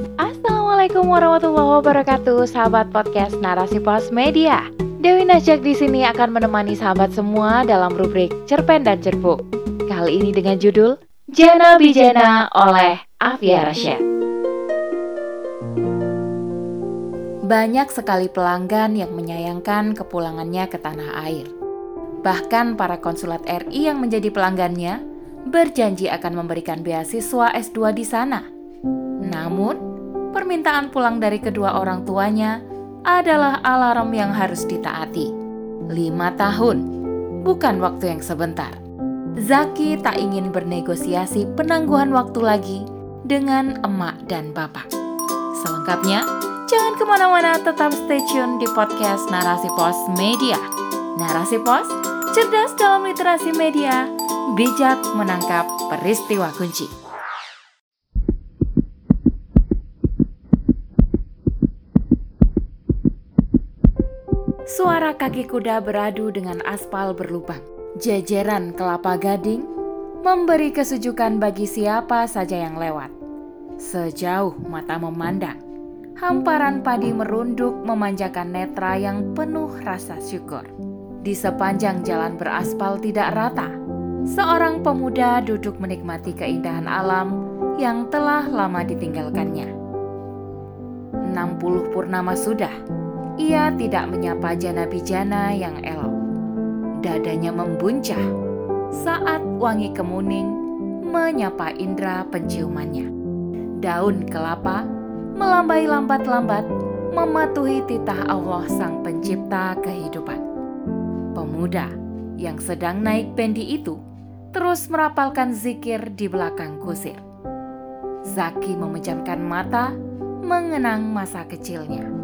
Assalamualaikum warahmatullahi wabarakatuh, sahabat podcast Narasi Pos Media. Dewi Najak di sini akan menemani sahabat semua dalam rubrik Cerpen dan Cerpuk. Kali ini dengan judul Jana Bijana oleh Afia Rasyad. Banyak sekali pelanggan yang menyayangkan kepulangannya ke tanah air. Bahkan para konsulat RI yang menjadi pelanggannya berjanji akan memberikan beasiswa S2 di sana. Namun, permintaan pulang dari kedua orang tuanya adalah alarm yang harus ditaati. Lima tahun, bukan waktu yang sebentar. Zaki tak ingin bernegosiasi penangguhan waktu lagi dengan emak dan bapak. Selengkapnya, jangan ke mana-mana tetap stay tune di podcast Narasi Pos Media. Narasi Pos, cerdas dalam literasi media, bijak menangkap peristiwa kunci. Suara kaki kuda beradu dengan aspal berlubang. Jejeran kelapa gading memberi kesejukan bagi siapa saja yang lewat. Sejauh mata memandang, hamparan padi merunduk memanjakan netra yang penuh rasa syukur. Di sepanjang jalan beraspal tidak rata, seorang pemuda duduk menikmati keindahan alam yang telah lama ditinggalkannya. 60 purnama sudah, ia tidak menyapa jana-bijana yang elok. Dadanya membuncah saat wangi kemuning menyapa indera penciumannya. Daun kelapa melambai lambat-lambat mematuhi titah Allah Sang Pencipta kehidupan. Pemuda yang sedang naik bendi itu terus merapalkan zikir di belakang kusir. Zaki memejamkan mata mengenang masa kecilnya.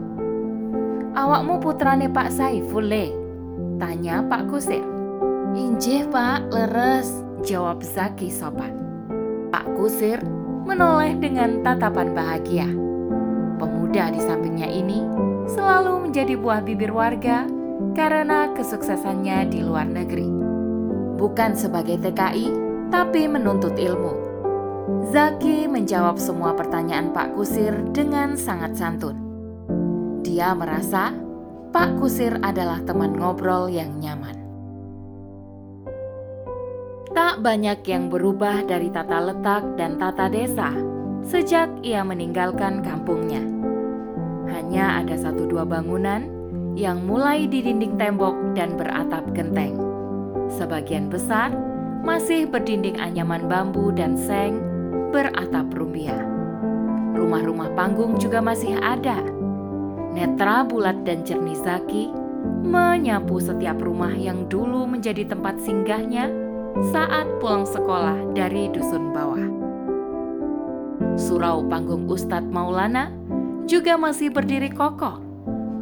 Awakmu putrane Pak Saiful le? Tanya Pak Kusir. Injih Pak, leres, jawab Zaki sopan. Pak Kusir menoleh dengan tatapan bahagia. Pemuda di sampingnya ini selalu menjadi buah bibir warga karena kesuksesannya di luar negeri. Bukan sebagai TKI, tapi menuntut ilmu. Zaki menjawab semua pertanyaan Pak Kusir dengan sangat santun. Dia merasa Pak Kusir adalah teman ngobrol yang nyaman. Tak banyak yang berubah dari tata letak dan tata desa sejak ia meninggalkan kampungnya. Hanya ada satu dua bangunan yang mulai di dinding tembok dan beratap genteng. Sebagian besar masih berdinding anyaman bambu dan seng beratap rumbia. Rumah-rumah panggung juga masih ada. Netra bulat dan jernih Zaki menyapu setiap rumah yang dulu menjadi tempat singgahnya saat pulang sekolah dari dusun bawah. Surau panggung Ustadz Maulana juga masih berdiri kokoh.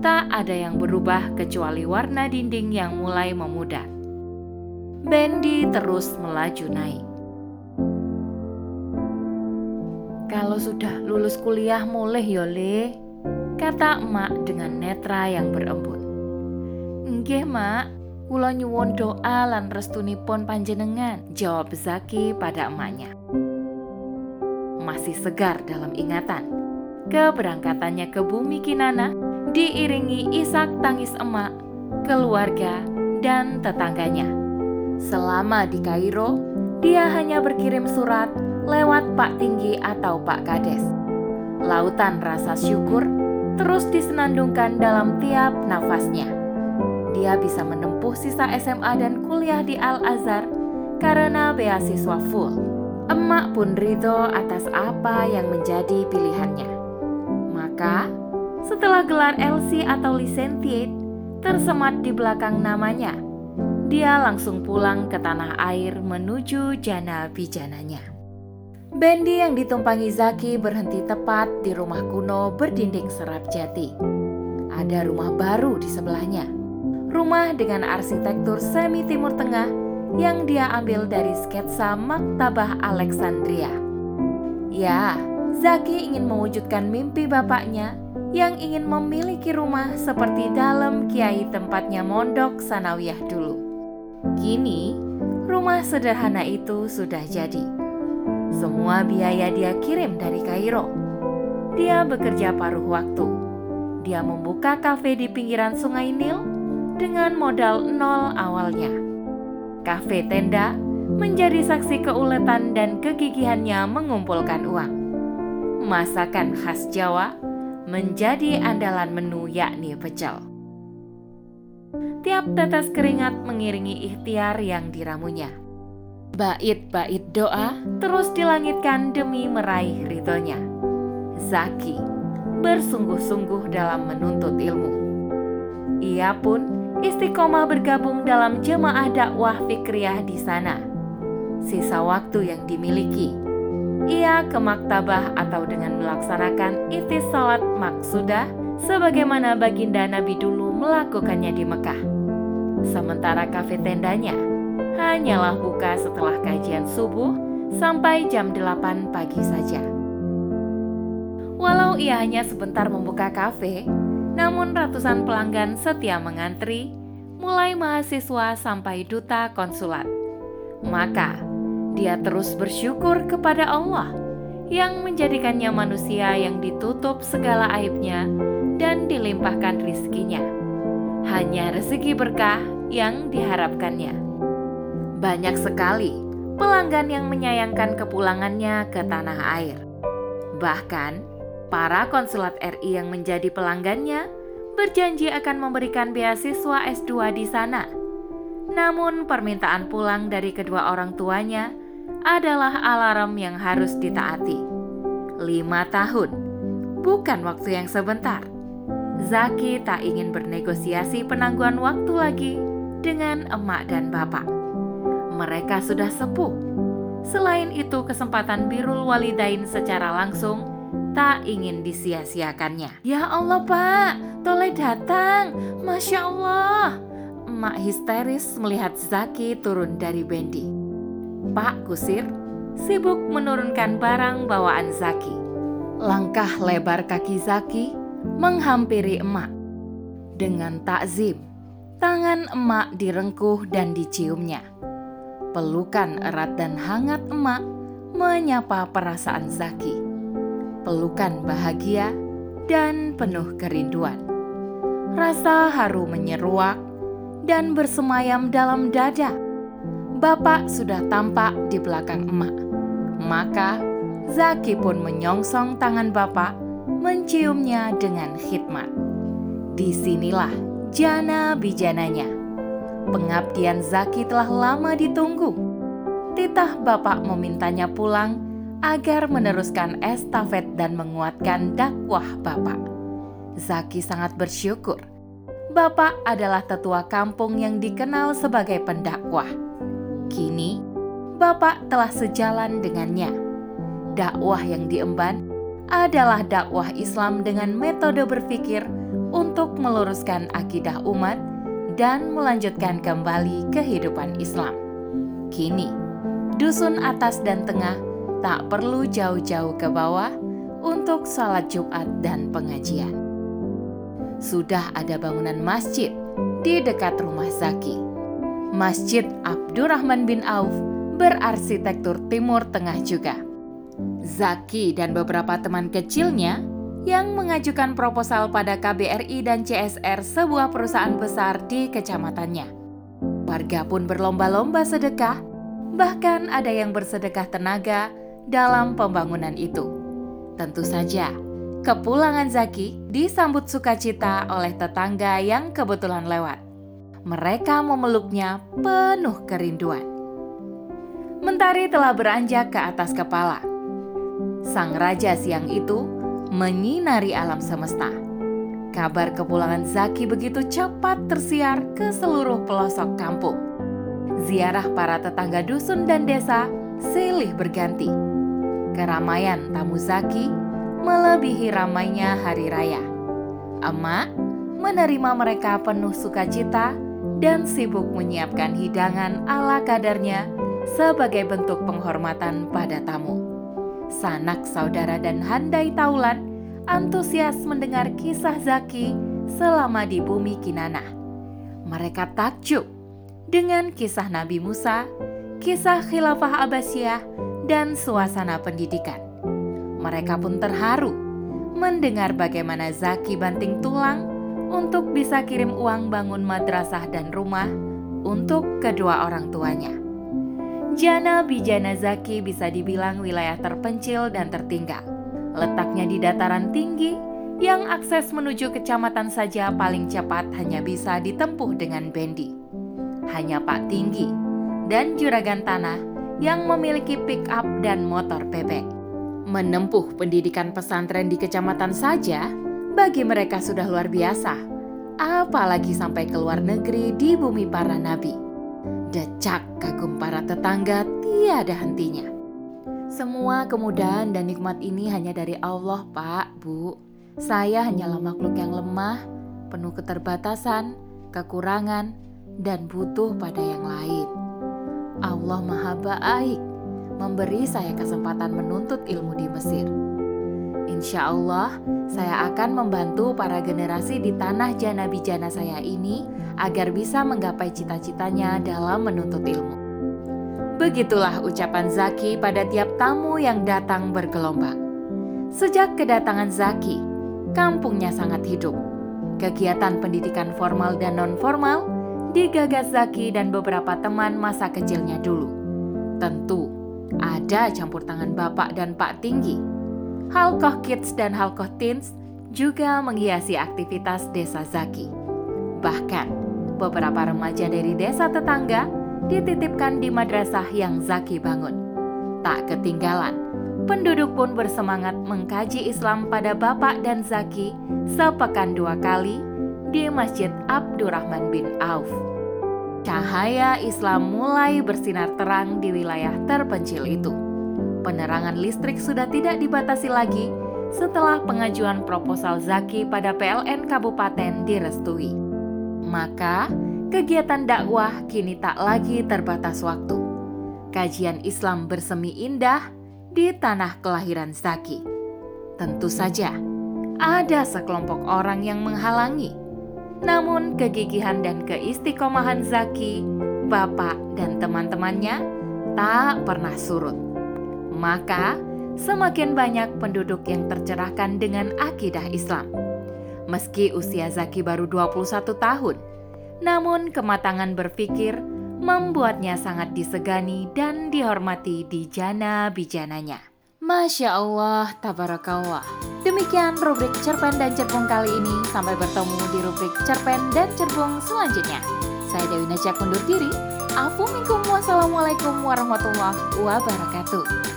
Tak ada yang berubah kecuali warna dinding yang mulai memudar. Bendi terus melaju naik. Kalau sudah lulus kuliah mulai yole, kata emak dengan netra yang berembun. Nggih mak, kula nyuwun doa lan restunipun panjenengan, jawab Zaki pada emaknya. Masih segar dalam ingatan, keberangkatannya ke bumi Kinana diiringi isak tangis emak, keluarga, dan tetangganya. Selama di Kairo, dia hanya berkirim surat lewat Pak Tinggi atau Pak Kades. Lautan rasa syukur terus disenandungkan dalam tiap nafasnya. Dia bisa menempuh sisa SMA dan kuliah di Al-Azhar karena beasiswa full. Emak pun ridho atas apa yang menjadi pilihannya. Maka, setelah gelar LC atau Licentiate tersemat di belakang namanya, dia langsung pulang ke tanah air menuju jana bijananya. Bendi yang ditumpangi Zaki berhenti tepat di rumah kuno berdinding serap jati. Ada rumah baru di sebelahnya. Rumah dengan arsitektur semi timur tengah yang dia ambil dari sketsa Maktabah Alexandria. Ya, Zaki ingin mewujudkan mimpi bapaknya yang ingin memiliki rumah seperti dalam kiai tempatnya mondok sanawiyah dulu. Kini, rumah sederhana itu sudah jadi. Semua biaya dia kirim dari Kairo. dia bekerja paruh waktu. Dia membuka kafe di pinggiran Sungai Nil dengan modal nol awalnya. Kafe tenda menjadi saksi keuletan dan kegigihannya mengumpulkan uang. Masakan khas Jawa menjadi andalan menu yakni pecel. Tiap tetes keringat mengiringi ikhtiar yang diramunya. Bait-bait doa terus dilangitkan demi meraih ridhonya. Zaki bersungguh-sungguh dalam menuntut ilmu. Ia pun istiqomah bergabung dalam jemaah dakwah fikriyah di sana. Sisa waktu yang dimiliki, ia ke maktabah atau dengan melaksanakan itis salat maksudah sebagaimana baginda Nabi dulu melakukannya di Mekah. Sementara kafe tendanya hanyalah buka setelah kajian subuh sampai jam 8 pagi saja. Walau ia hanya sebentar membuka kafe, namun ratusan pelanggan setia mengantri, mulai mahasiswa sampai duta konsulat. Maka, dia terus bersyukur kepada Allah yang menjadikannya manusia yang ditutup segala aibnya dan dilimpahkan rizkinya. Hanya rezeki berkah yang diharapkannya. Banyak sekali pelanggan yang menyayangkan kepulangannya ke tanah air. Bahkan, para konsulat RI yang menjadi pelanggannya berjanji akan memberikan beasiswa S2 di sana. Namun, permintaan pulang dari kedua orang tuanya adalah alarm yang harus ditaati. Lima tahun, bukan waktu yang sebentar. Zaki tak ingin bernegosiasi penangguhan waktu lagi dengan emak dan bapak mereka sudah sepuh. Selain itu, kesempatan birul walidain secara langsung tak ingin disia-siakannya. Ya Allah pak, toleh datang. Masya Allah. Emak histeris melihat Zaki turun dari bendi. Pak Kusir sibuk menurunkan barang bawaan Zaki. Langkah lebar kaki Zaki menghampiri emak. Dengan takzim, tangan emak direngkuh dan diciumnya. Pelukan erat dan hangat emak menyapa perasaan Zaki. Pelukan bahagia dan penuh kerinduan. Rasa haru menyeruak dan bersemayam dalam dada. Bapak sudah tampak di belakang emak. Maka Zaki pun menyongsong tangan bapak, menciumnya dengan khidmat. Di sinilah jana bijananya Pengabdian Zaki telah lama ditunggu. Titah bapak memintanya pulang agar meneruskan estafet dan menguatkan dakwah bapak. Zaki sangat bersyukur. Bapak adalah tetua kampung yang dikenal sebagai pendakwah. Kini, bapak telah sejalan dengannya. Dakwah yang diemban adalah dakwah Islam dengan metode berpikir untuk meluruskan akidah umat dan melanjutkan kembali kehidupan Islam. Kini, dusun atas dan tengah tak perlu jauh-jauh ke bawah untuk salat Jumat dan pengajian. Sudah ada bangunan masjid di dekat rumah Zaki. Masjid Abdurrahman bin Auf berarsitektur Timur Tengah juga. Zaki dan beberapa teman kecilnya yang mengajukan proposal pada KBRI dan CSR sebuah perusahaan besar di kecamatannya. Warga pun berlomba-lomba sedekah, bahkan ada yang bersedekah tenaga dalam pembangunan itu. Tentu saja, kepulangan Zaki disambut sukacita oleh tetangga yang kebetulan lewat. Mereka memeluknya penuh kerinduan. Mentari telah beranjak ke atas kepala. Sang raja siang itu menyinari alam semesta. Kabar kepulangan Zaki begitu cepat tersiar ke seluruh pelosok kampung. Ziarah para tetangga dusun dan desa silih berganti. Keramaian tamu Zaki melebihi ramainya hari raya. Emak menerima mereka penuh sukacita dan sibuk menyiapkan hidangan ala kadarnya sebagai bentuk penghormatan pada tamu sanak saudara dan handai taulan antusias mendengar kisah Zaki selama di bumi Kinana. Mereka takjub dengan kisah Nabi Musa, kisah khilafah Abbasiyah, dan suasana pendidikan. Mereka pun terharu mendengar bagaimana Zaki banting tulang untuk bisa kirim uang bangun madrasah dan rumah untuk kedua orang tuanya. Jana Bijana Zaki bisa dibilang wilayah terpencil dan tertinggal. Letaknya di dataran tinggi yang akses menuju kecamatan saja paling cepat hanya bisa ditempuh dengan bendi. Hanya Pak Tinggi dan juragan tanah yang memiliki pick up dan motor bebek. Menempuh pendidikan pesantren di kecamatan saja bagi mereka sudah luar biasa. Apalagi sampai ke luar negeri di bumi para nabi. Decak kagum para tetangga tiada hentinya. Semua kemudahan dan nikmat ini hanya dari Allah, Pak, Bu. Saya hanyalah makhluk yang lemah, penuh keterbatasan, kekurangan, dan butuh pada yang lain. Allah Maha Baik memberi saya kesempatan menuntut ilmu di Mesir. Insya Allah, saya akan membantu para generasi di tanah jana bijana saya ini agar bisa menggapai cita-citanya dalam menuntut ilmu. Begitulah ucapan Zaki pada tiap tamu yang datang bergelombang. Sejak kedatangan Zaki, kampungnya sangat hidup. Kegiatan pendidikan formal dan non-formal digagas Zaki dan beberapa teman masa kecilnya dulu. Tentu, ada campur tangan Bapak dan Pak Tinggi. Halkoh Kids dan Halkoh Teens juga menghiasi aktivitas desa Zaki. Bahkan, beberapa remaja dari desa tetangga dititipkan di madrasah yang Zaki bangun. Tak ketinggalan, penduduk pun bersemangat mengkaji Islam pada Bapak dan Zaki sepekan dua kali di Masjid Abdurrahman bin Auf. Cahaya Islam mulai bersinar terang di wilayah terpencil itu. Penerangan listrik sudah tidak dibatasi lagi setelah pengajuan proposal Zaki pada PLN Kabupaten direstui. Maka, kegiatan dakwah kini tak lagi terbatas waktu. Kajian Islam bersemi indah di tanah kelahiran Zaki. Tentu saja, ada sekelompok orang yang menghalangi namun kegigihan dan keistiqomahan Zaki, bapak dan teman-temannya tak pernah surut. Maka semakin banyak penduduk yang tercerahkan dengan akidah Islam. Meski usia Zaki baru 21 tahun, namun kematangan berpikir membuatnya sangat disegani dan dihormati di jana bijananya. Masya Allah, tabarakallah. Demikian rubrik cerpen dan cerbung kali ini. Sampai bertemu di rubrik cerpen dan cerbung selanjutnya. Saya Dewi Najak undur diri. Afu minkum wassalamualaikum warahmatullahi wabarakatuh.